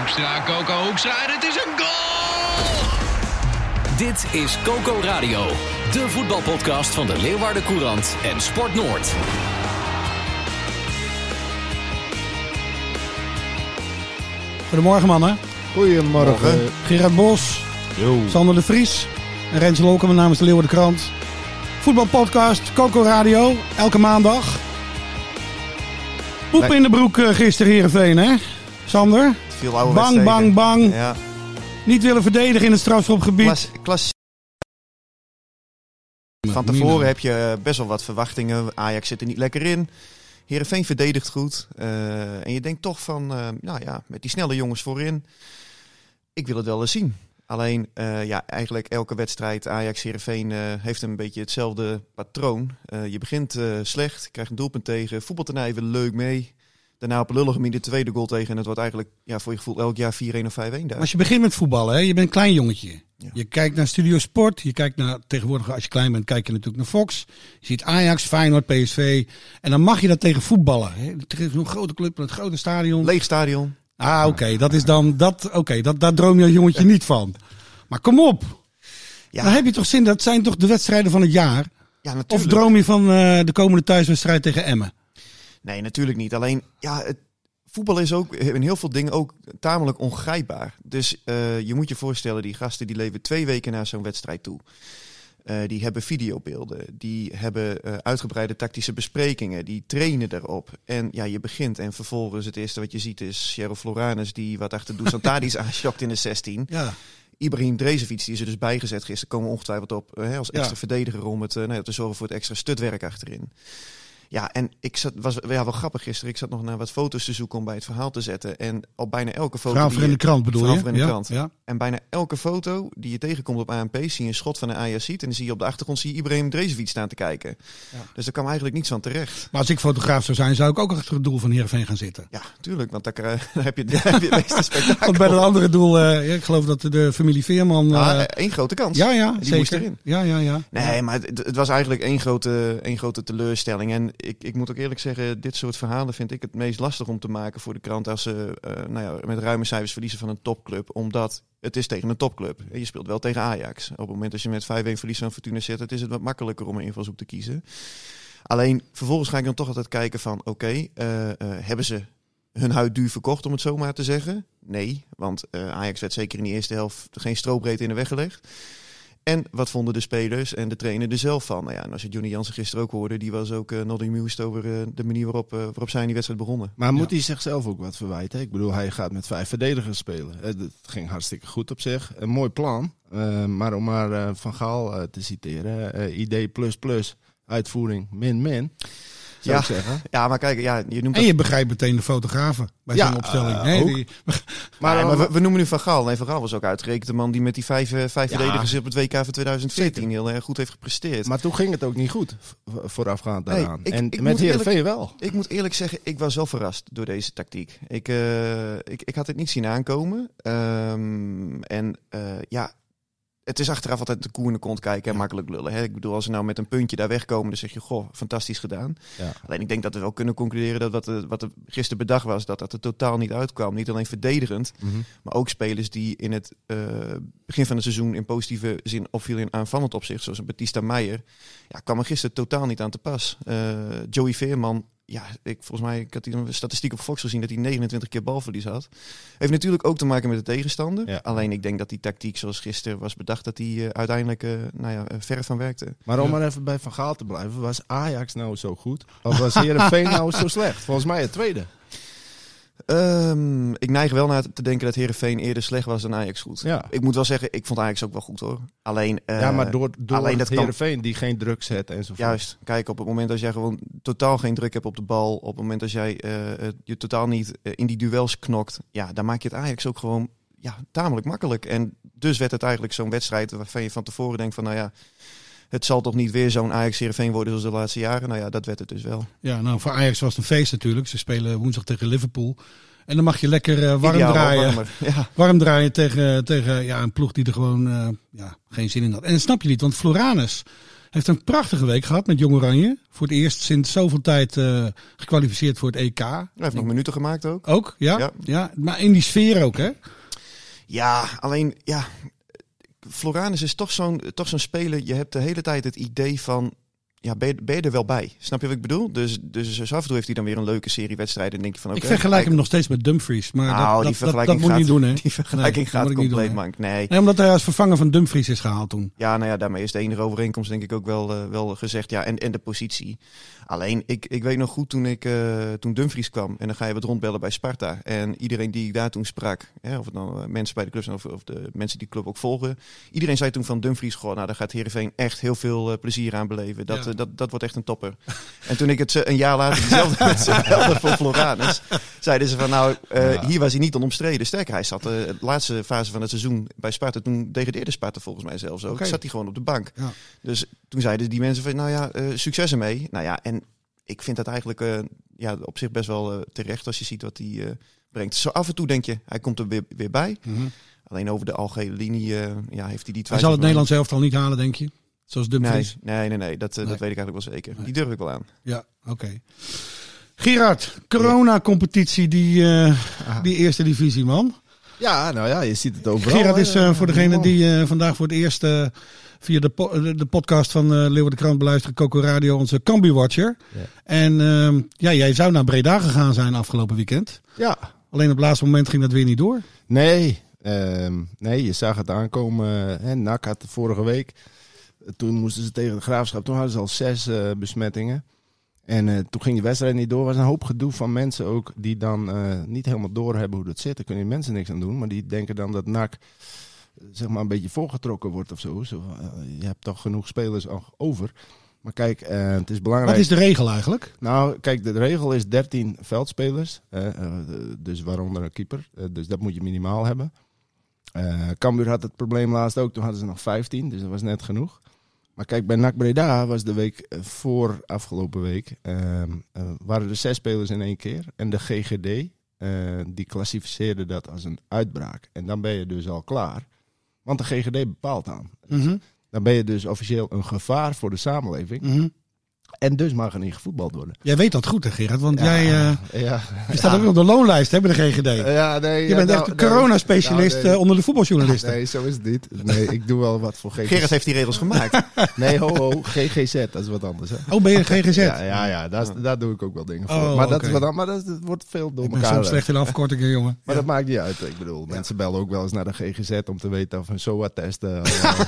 Hoekstra, Coco Hoekstra en het is een goal! Dit is Coco Radio, de voetbalpodcast van de Leeuwarden Courant en Sport Noord. Goedemorgen mannen. Goedemorgen. Gerard Bos, Yo. Sander de Vries en Rens Lolken namens de Leeuwarden Krant. Voetbalpodcast, Coco Radio, elke maandag. Poep in de broek eh, gisteren Heerenveen hè? Sander? Oude Bang, bang, bang. Ja, Niet willen verdedigen in het strafschopgebied. klas, Van tevoren heb je best wel wat verwachtingen. Ajax zit er niet lekker in. Heerenveen verdedigt goed. Eh, en je denkt toch van, eh, nou ja, met die snelle jongens voorin. Ik wil het wel eens zien. Alleen, eh, ja, eigenlijk elke wedstrijd Ajax-Heerenveen eh heeft een beetje hetzelfde patroon. Je begint slecht, krijgt een doelpunt tegen. Voetbalt er nou even leuk mee. Daarna op een lullige manier de tweede goal tegen. En het wordt eigenlijk ja, voor je gevoel elk jaar 4-1 of 5-1 daar. Als je begint met voetballen, hè, je bent een klein jongetje. Ja. Je kijkt naar Studio Sport. Je kijkt naar, tegenwoordig als je klein bent, kijk je natuurlijk naar Fox. Je ziet Ajax, Feyenoord, PSV. En dan mag je dat tegen voetballen. Hè. Tegen zo'n grote club, met het grote stadion. Leeg stadion. Ah, oké. Dat is dan, dat, oké, dat, daar droom je als jongetje niet van. Maar kom op. Ja. Dan heb je toch zin, dat zijn toch de wedstrijden van het jaar? Ja, Of natuurlijk. droom je van eh, de komende thuiswedstrijd tegen Emmen? Nee, natuurlijk niet. Alleen, ja, het, voetbal is ook in heel veel dingen ook tamelijk ongrijpbaar. Dus eh, je moet je voorstellen, die gasten die leven twee weken naar zo'n wedstrijd toe. Eh, die hebben videobeelden, die hebben eh, uitgebreide tactische besprekingen, die trainen daarop. En ja, je begint en vervolgens het eerste wat je ziet is Cheryl Floranus die wat achter Dusan Tadic aanschokt in de 16. Ja. Ibrahim Drezevic, die is er dus bijgezet gisteren, komen we ongetwijfeld op hè, als extra Ja. verdediger om het, nou ja, te zorgen voor het extra stutwerk achterin. Ja, en ik zat, was ja, wel grappig gisteren. Ik zat nog naar wat foto's te zoeken om bij het verhaal te zetten. En op bijna elke foto. Verhaal voor in de krant bedoel je? in de ja, krant. Ja. En bijna elke foto die je tegenkomt op ANP zie je een schot van een Ajax ziet. En dan zie je op de achtergrond zie je Ibrahim Drezevic staan te kijken. Ja. Dus daar kwam eigenlijk niets van terecht. Maar als ik fotograaf zou zijn, zou ik ook achter het doel van Heerenveen gaan zitten. Ja, tuurlijk. Want daar, daar heb je, daar heb je het meeste spektakel. Want bij dat andere doel, eh, ik geloof dat de familie Veerman... Ah, één grote kans. ja, ja, die zeker. moest erin. Ja, ja, ja. Nee, maar het, het was eigenlijk één grote, één grote teleurstelling. En ik, ik moet ook eerlijk zeggen, dit soort verhalen vind ik het meest lastig om te maken voor de krant als ze eh, nou ja, met ruime cijfers verliezen van een topclub. Omdat het is tegen een topclub. Je speelt wel tegen Ajax. Op het moment dat je met 5-1 verliest van Fortuna zit, is het wat makkelijker om een invalshoek te kiezen. Alleen vervolgens ga ik dan toch altijd kijken van oké, eh, eh, hebben ze hun huid duur verkocht om het zo maar te zeggen? Nee, want Ajax werd zeker in die eerste helft geen strobreedte in de weg gelegd. En wat vonden de spelers en de trainer er zelf van? Nou ja, en als je Johnny Jansen gisteren ook hoorde, die was ook uh, not amused over uh, de manier waarop, uh, waarop zij in die wedstrijd begonnen. Maar moet hij zichzelf ook wat verwijten? Ik bedoel, hij gaat met vijf verdedigers spelen. Het ging hartstikke goed op zich. Een mooi plan. Uh, maar om maar uh, Van Gaal te citeren, idee plus plus, uitvoering min min. Zou ja, ik zeggen. ja, maar kijk, ja, je noemt En je begrijpt meteen de fotografen bij Ja, zo'n opstelling. uh, nee, ook. die, Maar, nee, maar we, we, noemen nu Van Gaal. Nee, Van Gaal was ook uitgerekend de man die met die vijf, uh, vijf Ja. verdedigers op het WK van 2014 heel erg goed heeft gepresteerd. Maar toen ging het ook niet goed voorafgaand Nee, daaraan. ik- en ik met Heerenveen wel. Ik moet eerlijk zeggen, ik was wel verrast door deze tactiek. Ik, eh, ik, ik had het niet zien aankomen. Ehm, en eh, ja, het is achteraf altijd de koe in de kont kijken en makkelijk lullen. Hè? Ik bedoel, als ze nou met een puntje daar wegkomen, dan zeg je, goh, fantastisch gedaan. Ja. Alleen ik denk dat we wel kunnen concluderen dat wat er, wat er gisteren bedacht was, dat dat er totaal niet uitkwam. Niet alleen verdedigend, Mhm. maar ook spelers die in het eh, begin van het seizoen in positieve zin opvielen in aanvallend opzicht, zoals een Batista Meijer, ja, kwam er gisteren totaal niet aan te pas. Eh, Joey Veerman, ja, ik, volgens mij, ik had een statistiek op Fox gezien dat hij 29 keer balverlies had. Heeft natuurlijk ook te maken met de tegenstander. Ja. Alleen ik denk dat die tactiek zoals gisteren was bedacht, dat die eh, uiteindelijk eh, nou ja, eh, ver van werkte. Maar om maar even bij Van Gaal te blijven, was Ajax nou zo goed? Of was Heerenveen nou zo slecht? Volgens mij het tweede. Ehm, ik neig wel naar te denken dat Herenveen eerder slecht was dan Ajax goed. Ja. Ik moet wel zeggen, ik vond Ajax ook wel goed hoor. Alleen, ja, maar door, door alleen dat kan- Heerenveen die geen druk zet enzovoort. Juist, kijk, op het moment dat jij gewoon totaal geen druk hebt op de bal, op het moment dat jij eh, je totaal niet eh, in die duels knokt, ja, dan maak je het Ajax ook gewoon ja, tamelijk makkelijk. En dus werd het eigenlijk zo'n wedstrijd waarvan je van tevoren denkt van, nou ja, het zal toch niet weer zo'n Ajax Heerenveen worden zoals de laatste jaren. Nou ja, dat werd het dus wel. Ja, nou voor Ajax was het een feest natuurlijk. Ze spelen woensdag tegen Liverpool. En dan mag je lekker eh, warm Ideaal, draaien. Ja. Warm draaien tegen, tegen ja, een ploeg die er gewoon eh, ja, geen zin in had. En dat snap je niet, want Floranus heeft een prachtige week gehad met Jong Oranje. Voor het eerst sinds zoveel tijd eh, gekwalificeerd voor het EK. Hij heeft nog minuten gemaakt ook. Ook, ja, ja. Ja. Maar in die sfeer ook, hè? Ja, alleen ja, Floranus is toch zo'n toch zo'n speler. Je hebt de hele tijd het idee van. Ja, ben je, ben je er wel bij? Snap je wat ik bedoel? Dus, dus af en toe heeft hij dan weer een leuke serie wedstrijden. En denk je van, oké, ik vergelijk hem nog steeds met Dumfries. Maar Nou, dat, die dat, dat, vergelijking dat moet je gaat- niet doen, hè? Die vergelijking Nee, dat gaat moet compleet doen, mank. Nee. Nee, omdat hij als vervanger van Dumfries is gehaald toen. Ja, nou ja, daarmee is de enige overeenkomst denk ik ook wel, eh, wel gezegd. Ja, en, en de positie. Alleen, ik, ik weet nog goed toen, ik, eh, toen Dumfries kwam. En dan ga je wat rondbellen bij Sparta. En iedereen die ik daar toen sprak. Hè, of het nou eh, mensen bij de club zijn of, of de mensen die de club ook volgen. Iedereen zei toen van Dumfries, goh, nou daar gaat Heerenveen echt heel veel plezier aan beleven. Dat, Ja. Eh, dat, dat wordt echt een topper. en toen ik het ze- een jaar later belde voor Floranus. Zeiden ze van, nou, eh, Ja. hier was hij niet onomstreden. Sterker, hij zat eh, de laatste fase van het seizoen bij Sparta. Toen degradeerde Sparta volgens mij zelfs ook. Oké. Zat hij gewoon op de bank. Ja. Dus toen zeiden die mensen van, nou ja, eh, succes ermee. Nou ja, en ik vind dat eigenlijk eh, ja, op zich best wel eh, terecht als je ziet wat hij eh, brengt. Zo af en toe denk je, hij komt er weer, weer bij. Alleen over de algehele linie eh, ja, heeft hij die Hij twijfel. zal het Nederlands elftal niet halen, denk je? Zoals Nee, Dumfries? nee, nee, nee, dat, eh, Nee. dat weet ik eigenlijk wel zeker. Die durf ik wel aan. Ja, oké. Gerard, corona-competitie, die, eh, die eerste divisie, man. Ja, nou ja, je ziet het overal. Gerard is eh, voor degene die vandaag voor het eerst via de, po- de, podcast van uh, Leeuwen de Krant beluisteren, Coco Radio, onze Cambu-watcher. Ja. En ehm, ja, jij zou naar Breda gegaan zijn afgelopen weekend. Ja, Alleen op het laatste moment ging dat weer niet door. nee, ehm, nee, je zag het aankomen. Hè, NAC had vorige week, toen moesten ze tegen de Graafschap, toen hadden ze al zes eh, besmettingen. En eh, toen ging de wedstrijd niet door. Er was een hoop gedoe van mensen ook die dan eh, niet helemaal doorhebben hoe dat zit. Daar kunnen die mensen niks aan doen. Maar die denken dan dat NAC zeg maar een beetje voorgetrokken wordt of zo. zo je hebt toch genoeg spelers al over. Maar kijk, het is belangrijk. Wat is de regel eigenlijk? Nou, kijk, de regel is 13 veldspelers. dus waaronder een keeper. Dus dat moet je minimaal hebben. Eh Cambuur had het probleem laatst ook. Toen hadden ze nog 15, dus dat was net genoeg. Maar kijk, bij NAC Breda was de week eh, voor afgelopen week... ehm, eh, waren er zes spelers in één keer. En de GGD, die klassificeerde dat als een uitbraak. En dan ben je dus al klaar. Want de GGD bepaalt aan. Mhm, Dan ben je dus officieel een gevaar voor de samenleving. mhm. En dus mag er niet gevoetbald worden. Jij weet dat goed, hè, Gerard? Want jij eh, ja. je staat ook op de loonlijst hè, bij de GGD. Ja, nee, je ja, bent nou, echt een nee. coronaspecialist Nou, nee. eh, onder de voetbaljournalisten. Nee, zo is het niet. Nee, ik doe wel wat voor GGZ. Gerard heeft die regels gemaakt. Nee, ho, ho, GGZ, dat is wat anders. Hè? Oh, ben je GGZ? Ja, ja, ja daar, is- daar doe ik ook wel dingen voor. Oh, maar dat, wat, maar dat, wordt veel door ik ben elkaar. zo eh. slecht in afkortingen, jongen. Maar Ja. dat maakt niet uit. Ik bedoel, mensen bellen ook wel eens naar de GGZ om te weten of hun SOA-test... eh,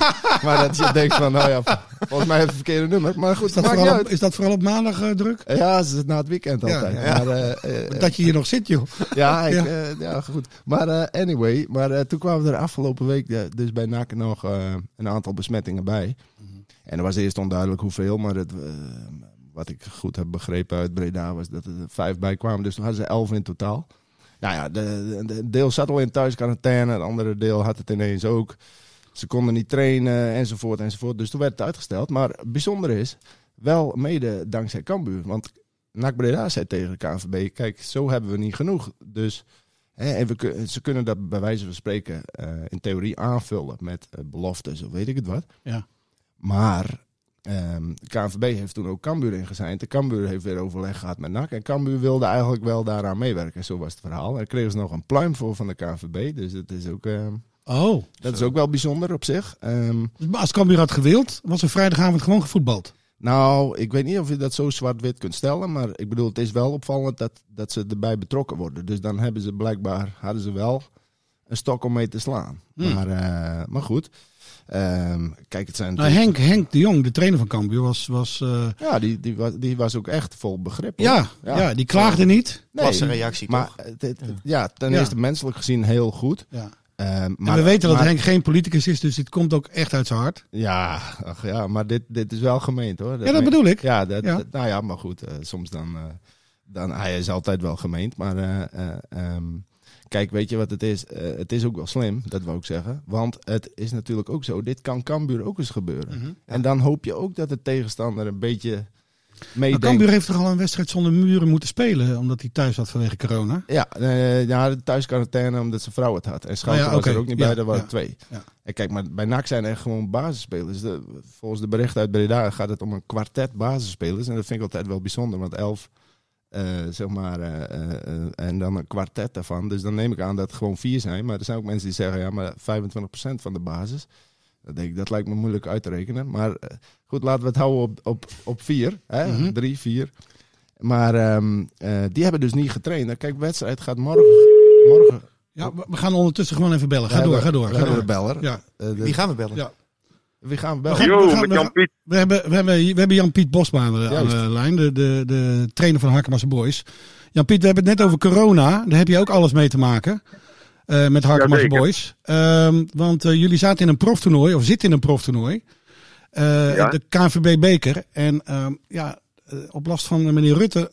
maar dat je denkt van, nou ja, volgens mij heeft het verkeerde nummer. Maar goed, dat, maakt niet uit. Dat vooral op maandag eh, druk? Ja, ze is na het weekend altijd. ja. Maar, eh, eh, Dat je hier nog zit, joh. Ja, ik, Ja. goed. Maar anyway, maar toen kwamen er afgelopen week dus bij NAC nog een aantal besmettingen bij. En er was eerst onduidelijk hoeveel, maar het, wat ik goed heb begrepen uit Breda was dat er vijf bij kwamen. Dus toen hadden ze elf in totaal. Nou ja, de, de, de deel zat al in thuisquarantaine, het andere deel had het ineens ook. Ze konden niet trainen, enzovoort, enzovoort. Dus toen werd het uitgesteld. Maar bijzonder is, wel mede dankzij Cambuur. Want NAC Breda zei tegen de KNVB, kijk, zo hebben we niet genoeg. Dus hè, en we, ze kunnen dat bij wijze van spreken eh, in theorie aanvullen met eh, beloftes of weet ik het wat. Ja. Maar ehm, de KNVB heeft toen ook Cambuur ingezeind. De Cambuur heeft weer overleg gehad met NAC. En Cambuur wilde eigenlijk wel daaraan meewerken. Zo was het verhaal. En daar kregen ze nog een pluim voor van de KNVB. Dus dat is ook, ehm, Oh. dat is ook wel bijzonder op zich. Ehm, Dus als Cambuur had gewild, was er vrijdagavond gewoon gevoetbald. Nou, ik weet niet of je dat zo zwart-wit kunt stellen. Maar ik bedoel, het is wel opvallend dat, dat ze erbij betrokken worden. Dus dan hebben ze blijkbaar, hadden ze wel een stok om mee te slaan. Hmm. Maar, eh, maar goed. Ehm, kijk, het zijn Nou, Henk, Henk de Jong, de trainer van Cambuur, was... was eh, Ja, die, die, was, die was ook echt vol begrip. ja, ja. die klaagde niet. Nee, Klasse reactie maar toch? het- het- ja, ten Ja. eerste menselijk gezien heel goed. Ja. Ehm, Maar, we weten dat maar- Henk geen politicus is, dus dit komt ook echt uit zijn hart. Ja, ach ja, maar dit, dit is wel gemeend hoor. Ja, dat bedoel ik. Ja, dat, Ja. dat- nou ja, maar goed, eh, soms dan, eh, dan... Hij is altijd wel gemeend, maar... eh, eh, ehm, kijk, weet je wat het is? Het is ook wel slim, dat wou ik zeggen. Want het is natuurlijk ook zo, dit kan Cambuur ook eens gebeuren. Mhm. En dan hoop je ook dat de tegenstander een beetje Maar meedenkt. Cambuur heeft toch al een wedstrijd zonder muren moeten spelen, omdat hij thuis zat vanwege corona? Ja, eh, ja, de thuisquarantaine omdat zijn vrouw het had. En Schouten Oh ja, was er ook niet Ja, bij, daar waren ja, twee. ja. En kijk, maar bij NAC zijn er gewoon basisspelers. De, volgens de berichten uit Breda gaat het om een kwartet basisspelers. En dat vind ik altijd wel bijzonder, want elf, eh, zeg maar, eh, en dan een kwartet daarvan. Dus dan neem ik aan dat het gewoon vier zijn. Maar er zijn ook mensen die zeggen, ja, maar 25% van de basis. Dat, denk ik, dat lijkt me moeilijk uit te rekenen. Maar goed, laten we het houden op, op, op vier. Hè? Mhm. Drie, vier. Maar ehm, eh, die hebben dus niet getraind. Nou, Kijk, wedstrijd gaat morgen. morgen Ja, we gaan ondertussen gewoon even bellen. Ga door, ga door. Ga door. Ja. Eh, de- Wie gaan we bellen? Ja. wie gaan we bellen? Yo, we gaan- met we gaan-. We hebben, we, hebben, we hebben Jan-Piet Bosma aan de, aan Juist. de lijn, de, de, de trainer van Harkemasse Boys. Jan-Piet, we hebben het net over corona. Daar heb je ook alles mee te maken. eh, met Harkemasse. Boys. Ehm, want jullie zaten in een proftoernooi, of zitten in een proftoernooi. Eh, Ja. De KNVB-beker. En ehm, ja, eh, op last van eh, meneer Rutte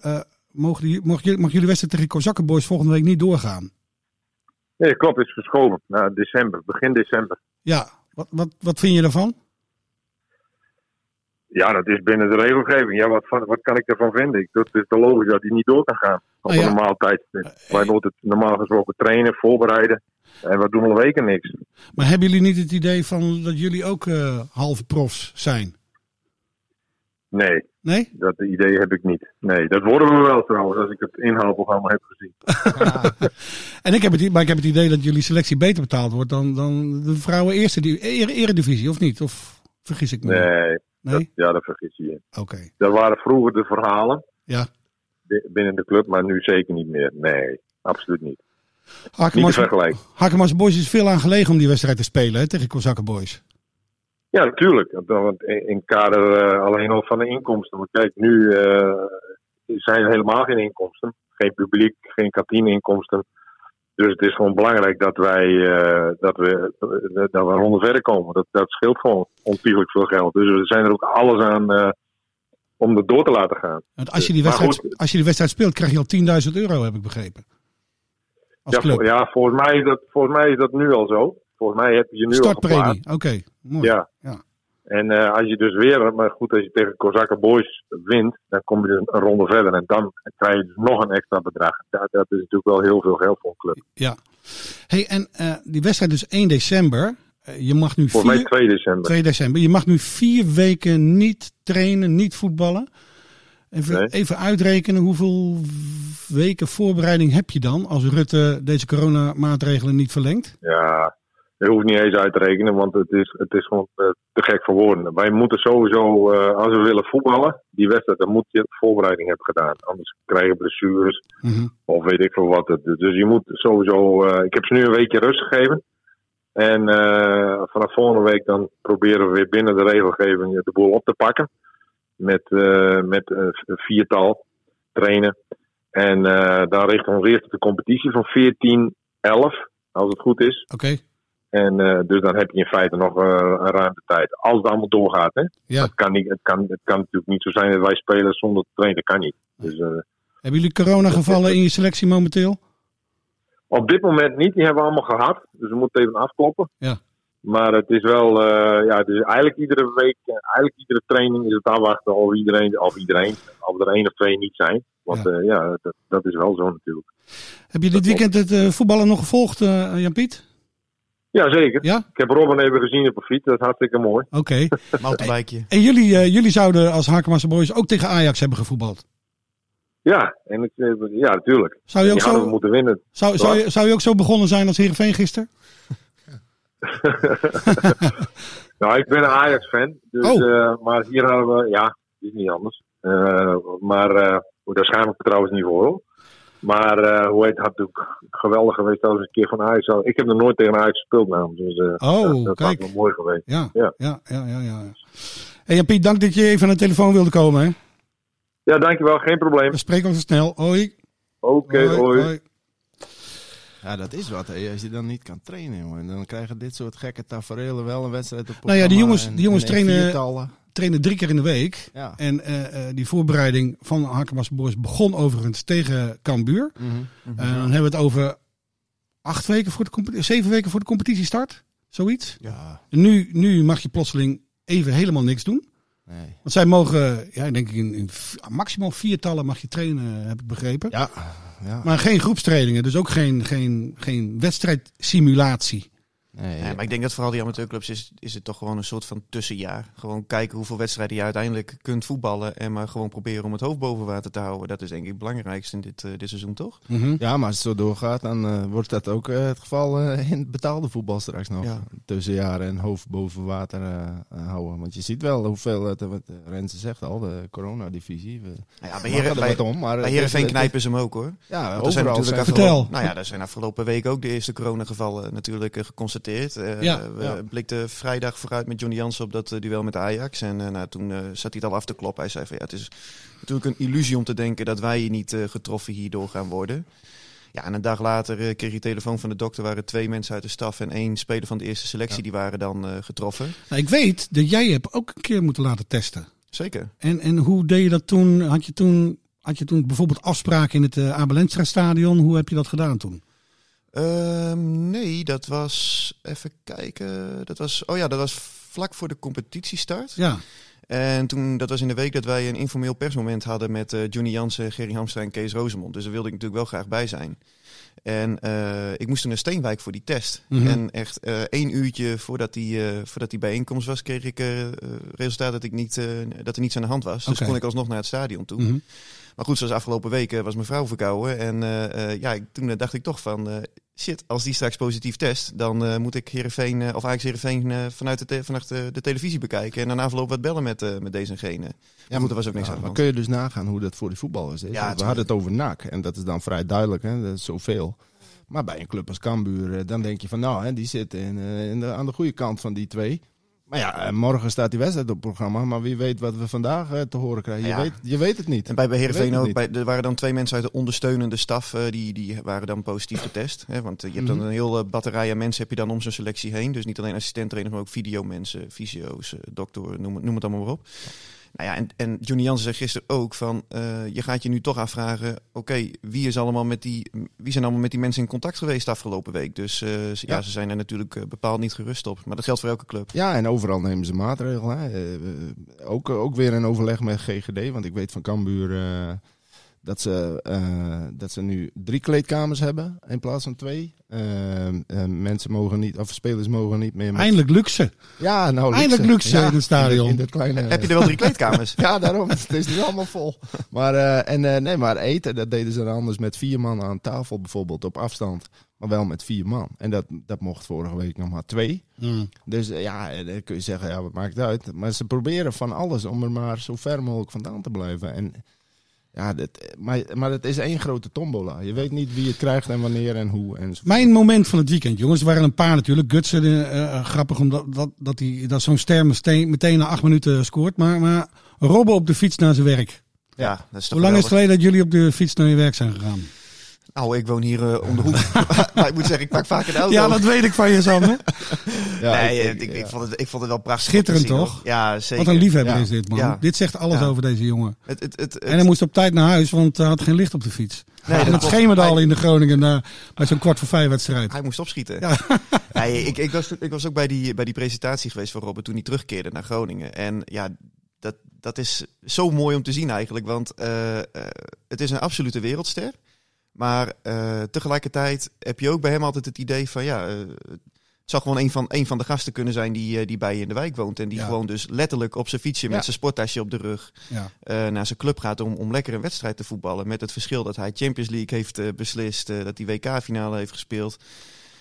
mogen die, mogen jullie, mag jullie wedstrijd tegen Kozakken Boys volgende week niet doorgaan. Nee, klopt, is verschoven naar december, begin december. Ja, wat, wat, wat vind je daarvan? Ja, dat is binnen de regelgeving. Ja, wat, wat kan ik ervan vinden? Ik, dat is de logisch dat die niet door kan gaan op ja. een normaal tijdstip. Wij moeten normaal gesproken trainen, voorbereiden. En we doen al weken niks. Maar hebben jullie niet het idee van dat jullie ook eh halve profs zijn? Nee, Nee? dat idee heb ik niet. Nee, dat worden we wel trouwens, als ik het inhaalprogramma heb gezien. En ik heb het, maar ik heb het idee dat jullie selectie beter betaald wordt dan, dan de vrouwen eerste di- ere- eredivisie, of niet? Of vergis ik me? Nee, Nee? Dat, ja, daar vergis je. Oké. Dat waren vroeger de verhalen Ja. bi- binnen de club, maar nu zeker niet meer. Nee, absoluut niet. Harkema's Boys is veel aan gelegen om die wedstrijd te spelen hè, tegen Kozakken Boys. Ja, natuurlijk. Want- Want in het kader eh, alleen al van de inkomsten. Want kijk, nu eh, zijn er helemaal geen inkomsten. Geen publiek, geen kantineinkomsten. Dus het is gewoon belangrijk dat wij, eh, dat we, eh, dat we ronde verder komen. Dat, dat scheelt gewoon ontiegelijk veel geld. Dus we zijn er ook alles aan eh, om er door te laten gaan. Want als je, die Maar wedstrijd, goed. als je die wedstrijd speelt, krijg je al 10.000 euro, heb ik begrepen. Als Ja, club. ja volgens, mij is dat, volgens mij is dat nu al zo. Volgens mij heb je nu al. Startpremie, oké. mooi. Ja. Ja. En eh, als je dus weer, maar goed, als je tegen Kozakken Boys wint, dan kom je dus een ronde verder. En dan krijg je dus nog een extra bedrag. Dat, dat is natuurlijk wel heel veel geld voor een club. Ja. Hey, en eh, die wedstrijd dus 1 december. Eh, je mag nu Volgens mij vier, 2 december. 2 december. Je mag nu vier weken niet trainen, niet voetballen. Even, Nee. even uitrekenen hoeveel weken voorbereiding heb je dan als Rutte deze coronamaatregelen niet verlengt? Ja, dat hoeft niet eens uit te rekenen, want het is, het is gewoon eh, te gek voor woorden. Wij moeten sowieso, eh, als we willen voetballen, die wedstrijd, dan moet je voorbereiding hebben gedaan. Anders krijg je blessures Mhm. of weet ik veel wat. Het, dus je moet sowieso, eh, ik heb ze nu een weekje rust gegeven. En vanaf volgende week dan proberen we weer binnen de regelgeving de boel op te pakken. Met, eh, met een viertal trainen. En eh dan richten we ons eerst op de competitie van 14-11, als het goed is. Oké. En eh, dus dan heb je in feite nog een ruimte tijd. Als het allemaal doorgaat. Hè? Ja. Het, kan niet, het, kan, het kan natuurlijk niet zo zijn dat wij spelen zonder te trainen. Dat kan niet. Dus Hebben jullie coronagevallen in je selectie momenteel? op dit moment niet. Die hebben we allemaal gehad. Dus we moeten even afkloppen. Ja. Maar het is wel, eh, ja, dus eigenlijk iedere week, eh, eigenlijk iedere training is het afwachten of iedereen, of iedereen, of er één of twee niet zijn. Want Ja. ja, ja dat, dat is wel zo natuurlijk. Heb je dit weekend het eh, voetballen nog gevolgd, eh, Jan-Piet? Ja, zeker. Ja? Ik heb Robin even gezien op een fiets. Dat is hartstikke mooi. Oké. Mountainbikeje. En jullie, eh, jullie zouden als Harkemasse Boys ook tegen Ajax hebben gevoetbald. Ja, en ik, eh, ja, natuurlijk. Zou je ook zo, moeten winnen. zou, zou, je, zou je ook zo begonnen zijn als Heerenveen gisteren? Nou, ik ben een Ajax-fan. Dus, Oh. eh, maar hier hadden we, ja, is niet anders. Eh, maar uh, daar schaam ik me trouwens niet voor. hoor. Maar hoe heet het, had natuurlijk geweldig geweest als een keer van Ajax. Ik heb nog nooit tegen Ajax gespeeld namens. Dus Oh, dat, dat kijk. was wel mooi geweest. Ja, Ja. ja, ja, ja. ja, Hey, Piet, dank dat je even aan de telefoon wilde komen. Hè. Ja, dankjewel. Geen probleem. We spreken ons snel. Hoi. Oké, hoi. Ja, dat is wat. Hè. Als je dan niet kan trainen, jongen. Dan krijgen dit soort gekke tafereelen wel een wedstrijd op Nou ja, die jongens- en- die jongens en trainen-. Trainen drie keer in de week. Ja. En eh, eh, die voorbereiding van Hakemars Boys begon overigens tegen Cambuur. Mhm. En dan hebben we het over acht weken voor de competitie, zeven weken voor de competitiestart. Zoiets. Ja, En nu, nu mag je plotseling even helemaal niks doen. nee. Want zij mogen, ja, denk ik, in, in maximaal viertallen mag je trainen, heb ik begrepen. Ja, Maar geen groepstrainingen, dus ook geen, geen, geen wedstrijdsimulatie. Nee, Ja, maar ik denk dat vooral die amateurclubs is, is het toch gewoon een soort van tussenjaar. Gewoon kijken hoeveel wedstrijden je uiteindelijk kunt voetballen. En maar gewoon proberen om het hoofd boven water te houden. Dat is denk ik het belangrijkste in dit, eh, dit seizoen, toch? Mhm. Ja, maar als het zo doorgaat, dan eh, wordt dat ook eh, het geval in het betaalde voetbal straks nog. Ja. Tussenjaren en hoofd boven water houden. Want je ziet wel hoeveel, het, wat Renze zegt al, de coronadivisie. We Nou ja, bij, Heren, er om, maar bij Heerenveen knijpen ze hem ook hoor. Ja, er zijn overal natuurlijk zijn afgelopen, Vertel. nou ja, er zijn afgelopen week ook de eerste coronagevallen natuurlijk eh, geconstateerd. Eh, Ja, we ja. blikten vrijdag vooruit met Johnny Jansen op dat eh, duel met Ajax. En eh, nou, toen zat hij het al af te kloppen. Hij zei van ja, het is natuurlijk een illusie om te denken dat wij hier niet getroffen hierdoor gaan worden. Ja, en een dag later kreeg je telefoon van de dokter. waren twee mensen uit de staf en één speler van de eerste selectie. Die waren dan getroffen. Nou, ik weet dat jij hebt ook een keer moeten laten testen. Zeker. En, en hoe deed je dat toen? Had je toen, had je toen bijvoorbeeld afspraken in het uh, Abelenstra stadion? Hoe heb je dat gedaan toen? Ehm, nee, dat was. Even kijken. Dat was. Oh ja, dat was vlak voor de competitiestart. Ja, En toen, dat was in de week dat wij een informeel persmoment hadden met eh, Johnny Jansen, Gerry Hamstra en Kees Rozemond. Dus daar wilde ik natuurlijk wel graag bij zijn. En eh, ik moest naar Steenwijk voor die test. Mhm. En echt eh, één uurtje voordat die, voordat die bijeenkomst was, kreeg ik resultaat dat, ik niet, dat er niets aan de hand was. Dus kon ik alsnog naar het stadion toe. Mhm. Maar goed, zoals afgelopen weken was mijn vrouw verkouden. En eh, eh, ja, toen eh, dacht ik toch van... shit, als die straks positief test... dan moet ik Heerenveen, eh, of Ajax Heerenveen... vanuit, de, vanuit de, de televisie bekijken. En daarna afloop wat bellen met, met deze en gene. Ja, goed, er was ook niks Ja, aan maar kun je dus nagaan hoe dat voor die voetballers is? Ja, we hadden het over NAC en dat is dan vrij duidelijk, hè? dat is zoveel. Maar bij een club als Cambuur, dan denk je van nou, hè, die zitten in, in de, aan de goede kant van die twee. Maar ja, eh, morgen staat die wedstrijd op het programma, maar wie weet wat we vandaag eh, te horen krijgen. Je, Ja. weet, je weet het niet. En bij, Heerenveen ook, bij, er waren dan twee mensen uit de ondersteunende staf, eh, die, die waren dan positief getest. Hè? Want je hebt dan Mhm. een hele batterij aan mensen heb je dan om zo'n selectie heen. Dus niet alleen assistenttrainers, maar ook videomensen, fysio's, dokter, noem, noem het allemaal maar op. Nou ja, en, en Johnny Jansen zei gisteren ook van, eh, je gaat je nu toch afvragen, oké, wie is allemaal met die, wie zijn allemaal met die mensen in contact geweest de afgelopen week? Dus eh, ja. Ja. ze zijn er natuurlijk eh, bepaald niet gerust op. Maar dat geldt voor elke club. Ja, en overal nemen ze maatregelen. Hè. Ook, ook weer een overleg met GGD, want ik weet van Cambuur dat, ze, eh, dat ze nu drie kleedkamers hebben in plaats van twee. Eh, mensen mogen niet, of spelers mogen niet meer met... eindelijk luxe. Ja, nou, Eindelijk luxe in het stadion. In, dat kleine... Heb je er wel drie kleedkamers? Ja, daarom. Het is nu allemaal vol. Maar, eh, en, eh, nee, maar eten, dat deden ze dan anders met vier man aan tafel bijvoorbeeld, op afstand. Maar wel met vier man. En dat, dat mocht vorige week nog maar twee. Mm. Dus ja, dan kun je zeggen, ja, wat maakt het uit. Maar ze proberen van alles om er maar zo ver mogelijk vandaan te blijven. En ja, dat, maar, maar het is één grote tombola. Je weet niet wie het krijgt en wanneer en hoe. En zo. Mijn moment van het weekend, jongens. Er waren een paar natuurlijk. Gutsen, eh, eh, grappig omdat dat, dat, hij dat zo'n ster meteen, meteen na acht minuten scoort. Maar, maar Robben op de fiets naar zijn werk. Ja, dat is toch Hoe lang is het geleden dat jullie op de fiets naar je werk zijn gegaan? Nou, ik woon hier eh, om de hoek. maar ik moet zeggen, ik pak vaak een auto. Ja, dat weet ik van je, Sander. Ja, nee, ik- ik, ik, vond het, ik vond het wel prachtig. Schitterend, zien, toch? hoor. Ja, zeker. Wat een liefhebber Ja. is dit, man. Ja. Dit zegt alles Ja. over deze jongen. Het, het, het, het- En hij moest op tijd naar huis, want hij had geen licht op de fiets. Nee, en het schemerde al in de Groningen daar, bij zo'n kwart voor vijf wedstrijd. Hij moest opschieten. Ja. Nee, ik, ik, was, ik was ook bij die, bij die presentatie geweest van Robert toen hij terugkeerde naar Groningen. En ja, dat, dat is zo mooi om te zien eigenlijk. Want eh, eh, het is een absolute wereldster. Maar eh, tegelijkertijd heb je ook bij hem altijd het idee van ja. eh, het zou gewoon een van, een van de gasten kunnen zijn die, eh, die bij je in de wijk woont. En die Ja. gewoon dus letterlijk op zijn fietsje met Ja. zijn sporttasje op de rug Ja. naar zijn club gaat om, om lekker een wedstrijd te voetballen. Met het verschil dat hij Champions League heeft beslist, dat hij WK-finale heeft gespeeld.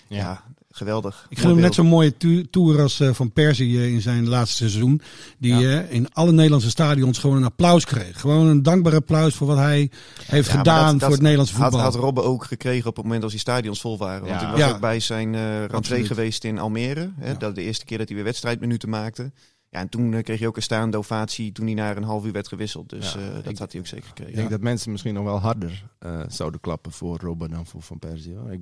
Ja, geweldig. Ik gun hem net zo'n mooie tour als eh, Van Persie eh, in zijn laatste seizoen. Die Ja. eh, in alle Nederlandse stadions gewoon een applaus kreeg. Gewoon een dankbaar applaus voor wat hij heeft Ja, gedaan dat- dat voor het Nederlandse voetbal. had Robben ook gekregen op het moment als die stadions vol waren. Want Ja. ik was Ja. ook bij zijn eh rentree geweest in Almere. Hè, Ja. dat de eerste keer dat hij weer wedstrijdminuten maakte. Ja, en toen eh, kreeg hij ook een staande ovatie toen hij na een half uur werd gewisseld. Dus Ja, eh, dat ik- had hij ook zeker gekregen. Ik denk dat mensen misschien nog wel harder eh, zouden klappen voor Robben dan voor Van Persie. hoor. Ik,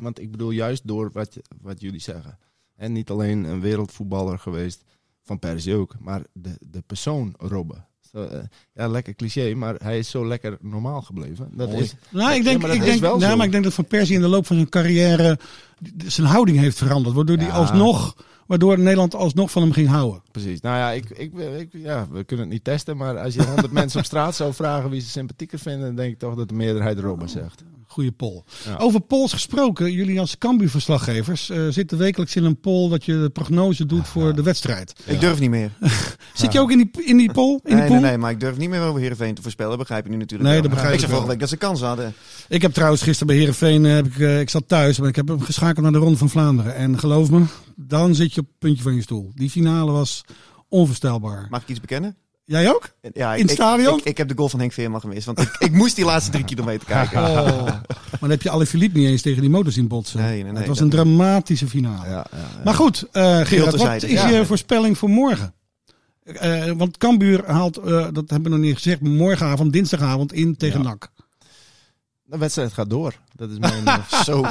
want ik bedoel juist door wat, wat jullie zeggen. En niet alleen een wereldvoetballer geweest, Van Persie ook, maar de, de persoon Robben. Zo, ja, lekker cliché, maar hij is zo lekker normaal gebleven. Dat Mooi. is, Nou, ik denk, ik denk, wel nou, zo. maar ik denk dat Van Persie in de loop van zijn carrière zijn houding heeft veranderd. Waardoor hij Ja. alsnog, waardoor Nederland alsnog van hem ging houden. Precies. Nou ja, ik, ik, ik, ja, we kunnen het niet testen, maar als je honderd mensen op straat zou vragen wie ze sympathieker vinden, dan denk ik toch dat de meerderheid Robben zegt. Goede poll. Ja. Over polls gesproken, jullie als Cambuur-verslaggevers eh, zitten wekelijks in een poll dat je de prognose doet voor de wedstrijd. Ik durf niet meer. Zit je ook in die, in die poll? In die Nee, nee, nee, maar ik durf niet meer over Heerenveen te voorspellen. Begrijp je nu natuurlijk Nee, wel. dat begrijp ik ik zei vorige week dat ze kans hadden. Ik heb trouwens gisteren bij Heerenveen, eh, heb ik, eh, ik zat thuis, maar ik heb hem geschakeld naar de Ronde van Vlaanderen. En geloof me, dan zit je op het puntje van je stoel. Die finale was onvoorstelbaar. Mag ik iets bekennen? Jij ook? Ja, In het ik, stadion? Ik, ik heb de goal van Henk Veerman gemist. Want ik, ik moest die laatste drie kilometer kijken. Oh. Maar dan heb je alle Philippe niet eens tegen die motor zien botsen. Nee, nee, nee, het was een dramatische finale. Ja, ja, Maar goed, eh Gerard, wat is je voorspelling voor morgen? Eh, want Cambuur haalt, eh, dat hebben we nog niet gezegd, morgenavond, dinsdagavond in tegen. NAC. De wedstrijd gaat door. Dat is mijn. eh, Zo.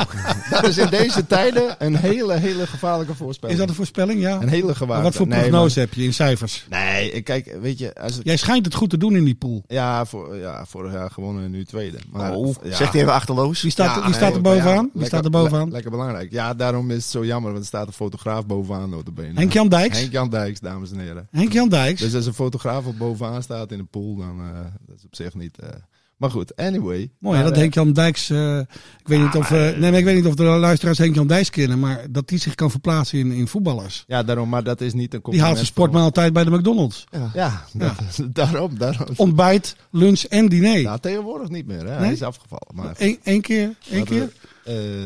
dat is in deze tijden een hele, hele gevaarlijke voorspelling. Is dat een voorspelling? Ja. Een hele gewaagde. wat voor Nee, prognose heb je in cijfers? Nee, kijk, weet je, als het, Jij schijnt het goed te doen in die pool. ja, voor, ja, vorig jaar gewonnen en nu tweede. Maar, Oh, ja. Zegt hij even achterloos. Wie staat, Ja, wie staat er bovenaan? Wie lekker- staat er bovenaan? le- lekker belangrijk. Ja, daarom is het zo jammer, want er staat een fotograaf bovenaan notabene. Henk-Jan Dijks? Henk-Jan Dijks, dames en heren. Henk-Jan Dijks. Dus als een fotograaf op bovenaan staat in de pool, dan uh, dat is op zich niet... Uh... Maar goed, anyway. Mooi, maar, dat uh, Henk-Jan Dijks... Uh, ik, weet niet of, uh, nee, maar ik weet niet of de luisteraars Henk-Jan Dijks kennen, maar dat die zich kan verplaatsen in, in voetballers. Ja, daarom, maar dat is niet een Die haalt zijn sportmaaltijd bij de McDonald's. Ja. Ja, Ja. dat- daarom, daarom. Ontbijt, lunch en diner. Nou, tegenwoordig niet meer, hè. Nee? Hij is afgevallen. Maar Eén één keer? Één keer? eh,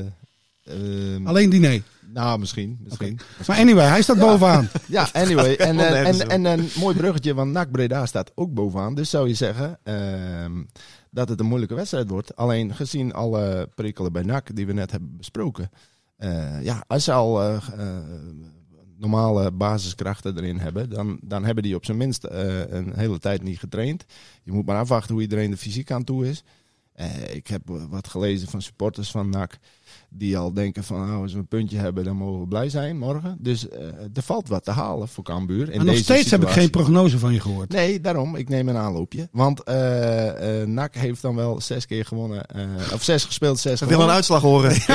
ehm, Alleen diner. nou, misschien. misschien. Maar anyway, hij staat bovenaan. Ja, anyway. En, eh, en, en een mooi bruggetje, want NAC Breda staat ook bovenaan. Dus zou je zeggen ehm, dat het een moeilijke wedstrijd wordt. Alleen gezien alle prikkelen bij NAC die we net hebben besproken. eh, ja, als ze al eh, eh, normale basiskrachten erin hebben, dan, dan hebben die op zijn minst een hele tijd niet getraind. Je moet maar afwachten hoe iedereen er fysiek aan toe is. Eh, ik heb wat gelezen van supporters van NAC. Die al denken van nou, als we een puntje hebben, dan mogen we blij zijn morgen. Dus eh, er valt wat te halen voor Cambuur. In Maar nog deze steeds heb ik geen prognose van je gehoord. Nee, daarom. Ik neem een aanloopje. Want eh eh NAC heeft dan wel zes keer gewonnen. eh, of zes gespeeld, zes We willen een uitslag horen.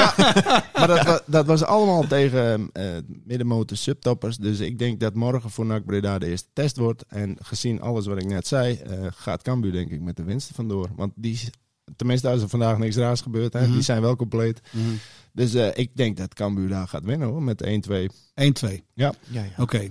Maar dat, wa- dat was allemaal tegen eh middenmotor subtoppers. Dus ik denk dat morgen voor NAC Breda de eerste test wordt. En gezien alles wat ik net zei, eh, gaat Cambuur denk ik met de winst er vandoor. Want die, tenminste als er vandaag niks raars gebeurt, hè, Mhm. die zijn wel compleet. Dus eh, ik denk dat Cambuur daar gaat winnen hoor, met 1-2. 1-2. Ja. Ja, ja. Oké.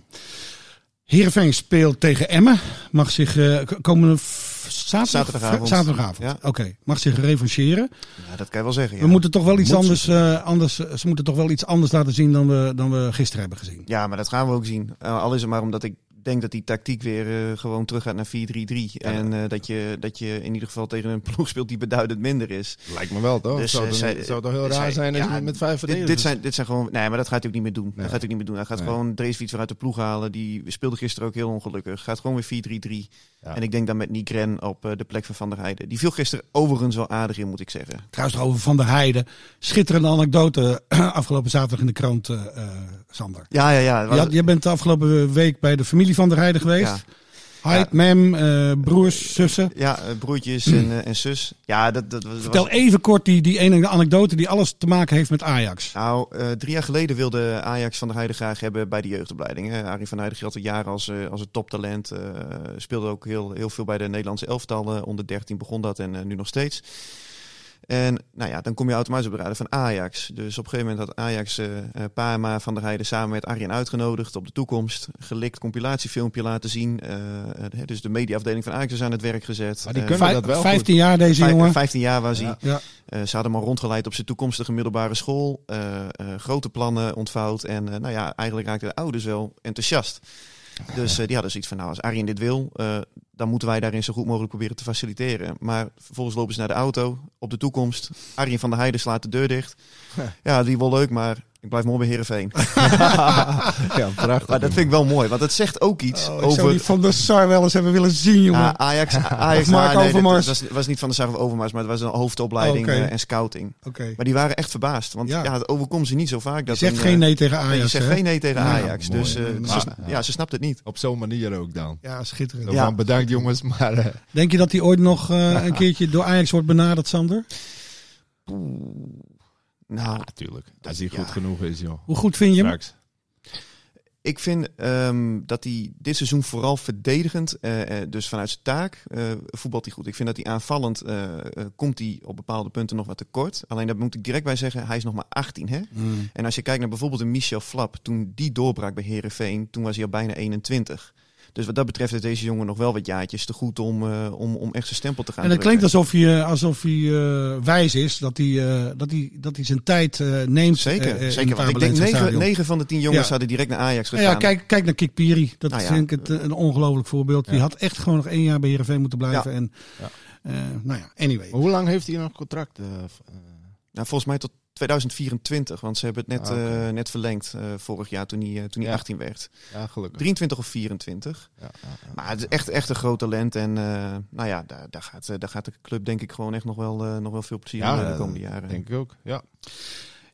Heerenveen speelt tegen Emmen. Mag zich eh, k- komende f- zaterdag, Zaterdagavond. zaterdagavond. Ja. Oké. Mag zich revancheren. Ja, dat kan je wel zeggen. Ja. We moeten toch wel iets Moet anders, eh, anders. Ze moeten toch wel iets anders laten zien dan we, dan we gisteren hebben gezien. Ja, maar dat gaan we ook zien. Uh, al is het maar omdat ik denk dat die tactiek weer uh, gewoon terug gaat naar 4-3-3. Ja. En uh, dat, je, dat je in ieder geval tegen een ploeg speelt die beduidend minder is. Lijkt me wel, toch? Dus, zou, het zij, zou toch heel raar zij, zijn als ja, je met vijf verdedigers... Dit, dit, zijn, dit zijn gewoon... Nee, maar dat gaat hij ook niet meer doen. Nee. Dat gaat hij ook niet meer doen. Hij gaat nee. gewoon Dreesfiets weer uit de ploeg halen. Die speelde gisteren ook heel ongelukkig. Gaat gewoon weer 4-3-3. Ja. En ik denk dan met Nigren op uh, de plek van Van der Heijden. Die viel gisteren overigens wel aardig in, moet ik zeggen. Trouwens, over Van der Heijden. Schitterende anekdote afgelopen zaterdag in de krant, uh, Sander. Ja, ja, ja. Was... Je bent de afgelopen week bij de familie Van der Heijden geweest. Heid, ja. mem, uh, broers, zussen. Ja, broertjes en, uh, en zus. Ja, dat, dat was, Vertel even kort die, die ene anekdote die alles te maken heeft met Ajax. Nou, uh, drie jaar geleden wilde Ajax van der Heijden graag hebben bij de jeugdopleiding. Hè. Arie van Heijden geldt al jaren als, uh, als een toptalent. speelde ook heel, heel veel bij de Nederlandse elftallen. onder 13 begon dat en nu nog steeds. En nou ja, dan kom je automatisch op de radar van Ajax. Dus op een gegeven moment had Ajax uh, Parma van der Heijden samen met Arjen uitgenodigd op de toekomst. Gelikt compilatiefilmpje laten zien. Uh, dus de mediaafdeling van Ajax is aan het werk gezet. Maar die kunnen dat wel 15 jaar deze Vijf- jongen. 15 jaar was hij. Ja. Eh, ze hadden hem al rondgeleid op zijn toekomstige middelbare school. Eh, eh, grote plannen ontvouwd. En eh, nou ja, eigenlijk raakten de ouders wel enthousiast. Dus eh, die hadden zoiets van, nou, als Arjen dit wil, eh, dan moeten wij daarin zo goed mogelijk proberen te faciliteren. Maar vervolgens lopen ze naar de auto, op de toekomst. Arjen van der Heijden slaat de deur dicht. Ja, die wel leuk, maar ik blijf mooi bij Heerenveen. ja, prachtig. maar dat vind ik wel mooi, want het zegt ook iets Oh, ik zou die over... Van der Sar wel eens hebben willen zien, jongen. Ja, Ajax, Ajax Of Mark nou, nee, Overmars. was, was niet van de Sarah Overmars, maar het was een hoofdopleiding Oké. eh, en scouting. Oké. Maar die waren echt verbaasd. Want Ja. ja, het overkomt ze niet zo vaak. Je Dat zegt een, geen eh, nee tegen nee, Ajax, je zegt hè? geen nee tegen Ja, Ajax. mooi. Dus eh, Maar- ze, ja, ze snapt het niet. Op zo'n manier ook dan. Ja, schitterend. Ja. van, bedankt jongens, maar eh, Denk je dat hij ooit nog eh, een keertje door Ajax wordt benaderd, Sander? Nou, natuurlijk. Als hij ja. goed genoeg is, joh. Hoe goed vind je hem? Straks. ik vind ehm, dat hij dit seizoen vooral verdedigend, eh, eh, dus vanuit zijn taak, eh, voetbalt hij goed. Ik vind dat hij aanvallend, eh, eh, komt hij op bepaalde punten nog wat tekort. Alleen daar moet ik direct bij zeggen, hij is nog maar 18 hè. Mm. En als je kijkt naar bijvoorbeeld een Michel Flap, toen die doorbrak bij Herenveen, toen was hij al bijna 21. Dus wat dat betreft is deze jongen nog wel wat jaartjes te goed om, eh, om, om echt zijn stempel te gaan En het drukken. klinkt alsof hij, eh, alsof hij eh, wijs is, dat hij, eh, dat hij, dat hij zijn tijd eh, neemt. Zeker, zeker. Want ik denk Abelense 9, stadion. 9 van de 10 jongens Ja. hadden direct naar Ajax Nou gegaan. ja, kijk, kijk naar Kik Piri. Dat Nou ja. vind ik het, een ongelooflijk voorbeeld. Die had echt gewoon nog één jaar bij Heerenveen moeten blijven. Ja. En, Ja. eh, nou ja, anyway. Maar hoe lang heeft hij nog contract? Nou, volgens mij tot 2024, want ze hebben het net, Ah, eh, net verlengd eh, vorig jaar toen hij, eh, toen hij Ja. 18 werd. ja, gelukkig. 23 of 24. Ja, ja, ja. Maar het is echt, echt een groot talent. En eh, nou ja, daar, daar, gaat, eh, daar gaat de club denk ik gewoon echt nog wel, eh, nog wel veel plezier Ja, in de komende jaren. Denk ik ook, ja.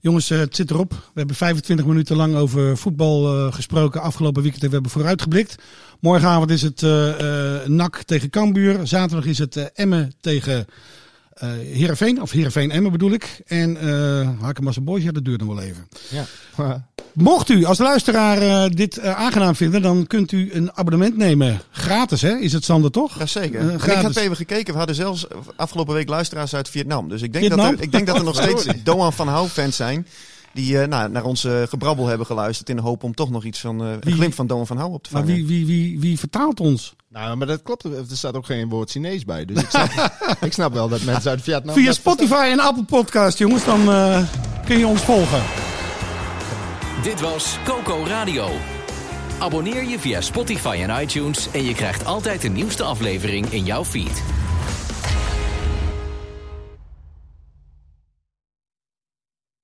Jongens, het zit erop. We hebben 25 minuten lang over voetbal eh, gesproken afgelopen weekend. En we hebben vooruitgeblikt. Morgenavond is het eh eh, NAC tegen Cambuur. Zaterdag is het eh, Emmen tegen eh Heerenveen. Of Heerenveen-Emmen bedoel ik. En eh Hakemassa Boys, ja, dat duurt nog wel even. ja. Mocht u als luisteraar eh, dit eh, aangenaam vinden, dan kunt u een abonnement nemen. Gratis, hè? Is het Sander toch? Jazeker. En ik heb even gekeken. We hadden zelfs afgelopen week luisteraars uit Vietnam. Dus ik denk, Vietnam? dat er, ik denk dat er nog steeds. Doan van Hou fans zijn. Die eh, nou, naar ons gebrabbel hebben geluisterd. In de hoop om toch nog iets van eh, een glimp van Doan van Hou op te Maar vangen. wie, wie, wie, wie vertaalt ons? Nou, maar dat klopt. Er staat ook geen woord Chinees bij. Dus ik snap, ik snap wel dat mensen uit Vietnam... Via Spotify en Apple Podcast, jongens. Dan eh, kun je ons volgen. Dit was Coco Radio. Abonneer je via Spotify en iTunes en je krijgt altijd de nieuwste aflevering in jouw feed.